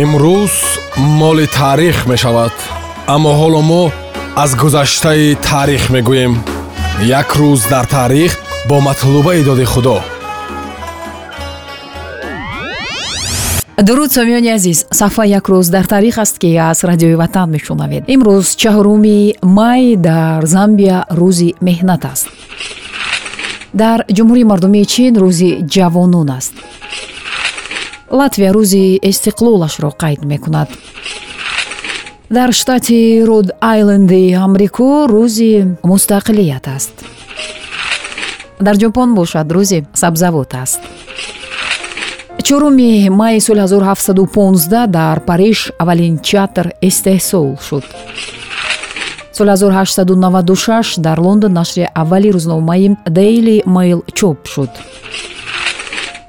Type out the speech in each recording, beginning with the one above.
имрӯз моли таърих мешавад аммо ҳоло мо аз гузаштаи таърих мегӯем. Як рӯз дар таърих бо матлубаи доди худо. Дуруд сомиёни азиз сафҳа як рӯз дар таърих аст ки аз радиои ватан мешунавед. Имрӯз чаҳоруми май дар замбия рӯзи меҳнат аст. Дар ҷумҳурии мардумии чин рӯзи ҷавонун аст латвия рӯзи истиқлолашро қайд мекунад. Дар штати род айленди амрико рӯзи мустақилият аст. Дар ҷопон бошад рӯзи сабзавот аст. Чоруми майи соли 1715 дар париж аввалин чатр истеҳсол шуд. Соли 1896 дар лондон нашри аввали рӯзномаи daily mail чоп шуд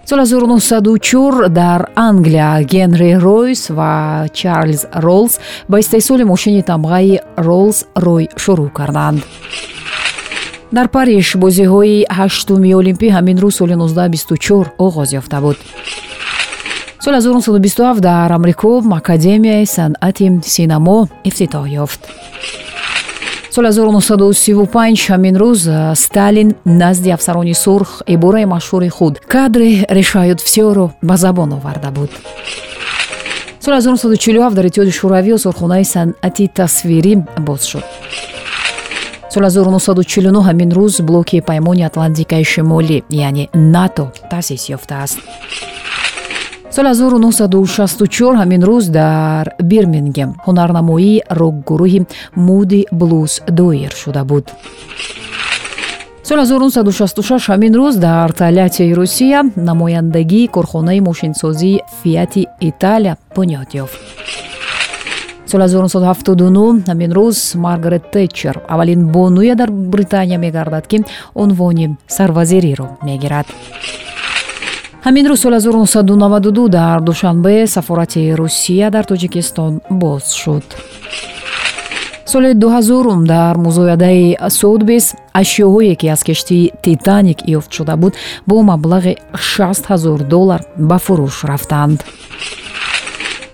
соли 1904 дар англия генри ройс ва чарлз роллс ба истеҳсоли мошини тамғаи роллс рой шурӯъ карданд. Дар париж бозиҳои ҳаштуми олимпӣ ҳамин рӯз соли 1924 оғоз ёфта буд. Соли 1927 дар амрико академияи санъати синамо ифтитоҳ ёфт соли 1935 ҳамин рӯз сталин назди афсарони сурх ибораи машҳури худ кадри решают всеро ба забон оварда буд. Соли 1947 дар иттиҳоди шӯравӣ осорхонаи санъати тасвирӣ боз шуд. Соли 1949 ҳамин рӯз блоки паймони атлантикаи шимолӣ яъне нато таъсис ёфтааст соли 1964 ҳамин рӯз дар бирмингем. Ҳунарнамоии рок-гурӯҳи муди блус доир шуда буд. Соли 1966 ҳамин рӯз дар тольяттии русия намояндагии корхонаи мошинсозии фиати италия бунёд ёфт. Соли 1979 ҳамин рӯз маргарет тетчер аввалин бонуе дар британия мегардад ки унвони сарвазириро мегирад ҳамин рӯз соли 1992 дар душанбе сафорати русия дар тоҷикистон боз шуд. Соли 2000 дар музоядаи содбис ашёҳое ки аз киштии титаник ёфт шуда буд бо маблағи 6 ҳазор доллар ба фурӯш рафтанд.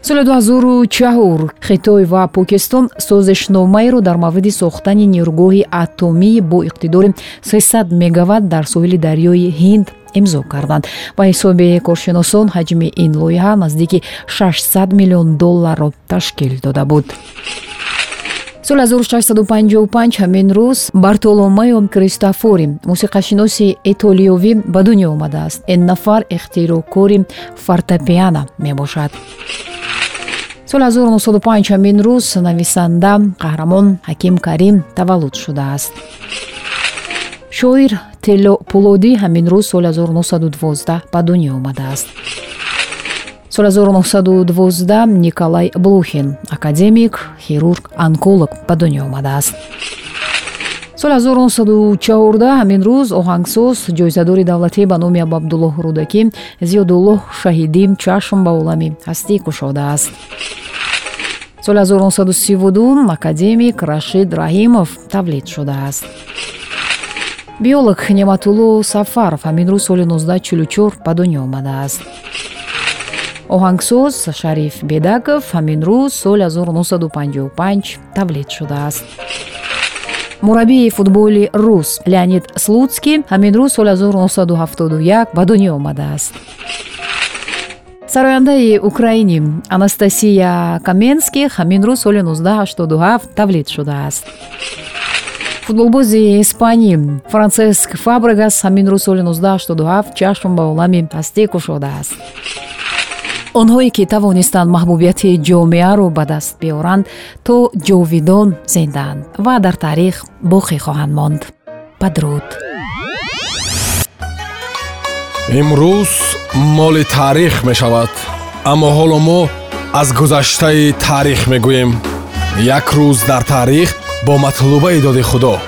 Соли 2004 хитой ва покистон созишномаеро дар мавриди сохтани нерӯгоҳи атомӣ бо иқтидори 300 мегават дар соҳили дарёи ҳинд имзо карданд. Ба ҳисоби коршиносон ҳаҷми ин лоиҳа наздики 600 миллион долларро ташкил дода буд. Соли 1655 ҳамин рӯз бартоломео кристофори мусиқашиноси итолиёвӣ ба дунё омадааст. Ин нафар ихтироъкори фортепиано мебошад. Соли 1905 ҳамин рӯз нависанда қаҳрамон ҳаким карим таваллуд шудааст шоир тело пулодӣ ҳамин рӯз соли 1912 ба дунё омадааст. Соли 1912 николай блухин академик хирург онколог ба дунё омадааст. Соли 1914 ҳамин рӯз оҳангсоз ҷоизадори давлатӣ ба номи абабдуллоҳ рӯдакӣ зиёдуллоҳ шаҳидӣ чашм ба олами ҳастӣ кушодааст. Соли 1932 академик рашид раҳимов тавлид шудааст биолог неъматулло сафаров ҳамин рӯз соли 1944 ба дунё омадааст. Оҳангсоз шариф бедаков ҳамин рӯз соли 1955 тавлид шудааст. Мураббии футболи рус леонид слуцкий ҳамин рӯз соли 1971 ба дунё омадааст. Сарояндаи украинӣ анастасия каменский ҳамин рӯз соли 1987 тавлид шудааст футболбози испанӣ франсеск фабрегас ҳамин рӯз соли 1987 чашм ба олами ҳастӣ кушодааст. Онҳое ки тавонистанд маҳбубияти ҷомеаро ба даст биёранд то ҷовидон зиндаанд ва дар таърих боқӣ хоҳанд монд. Падруд имрӯз моли таърих мешавад аммо ҳоло мо аз гузаштаи таърих мегӯем. Як рӯз дар таърих бо матлубаи доди худо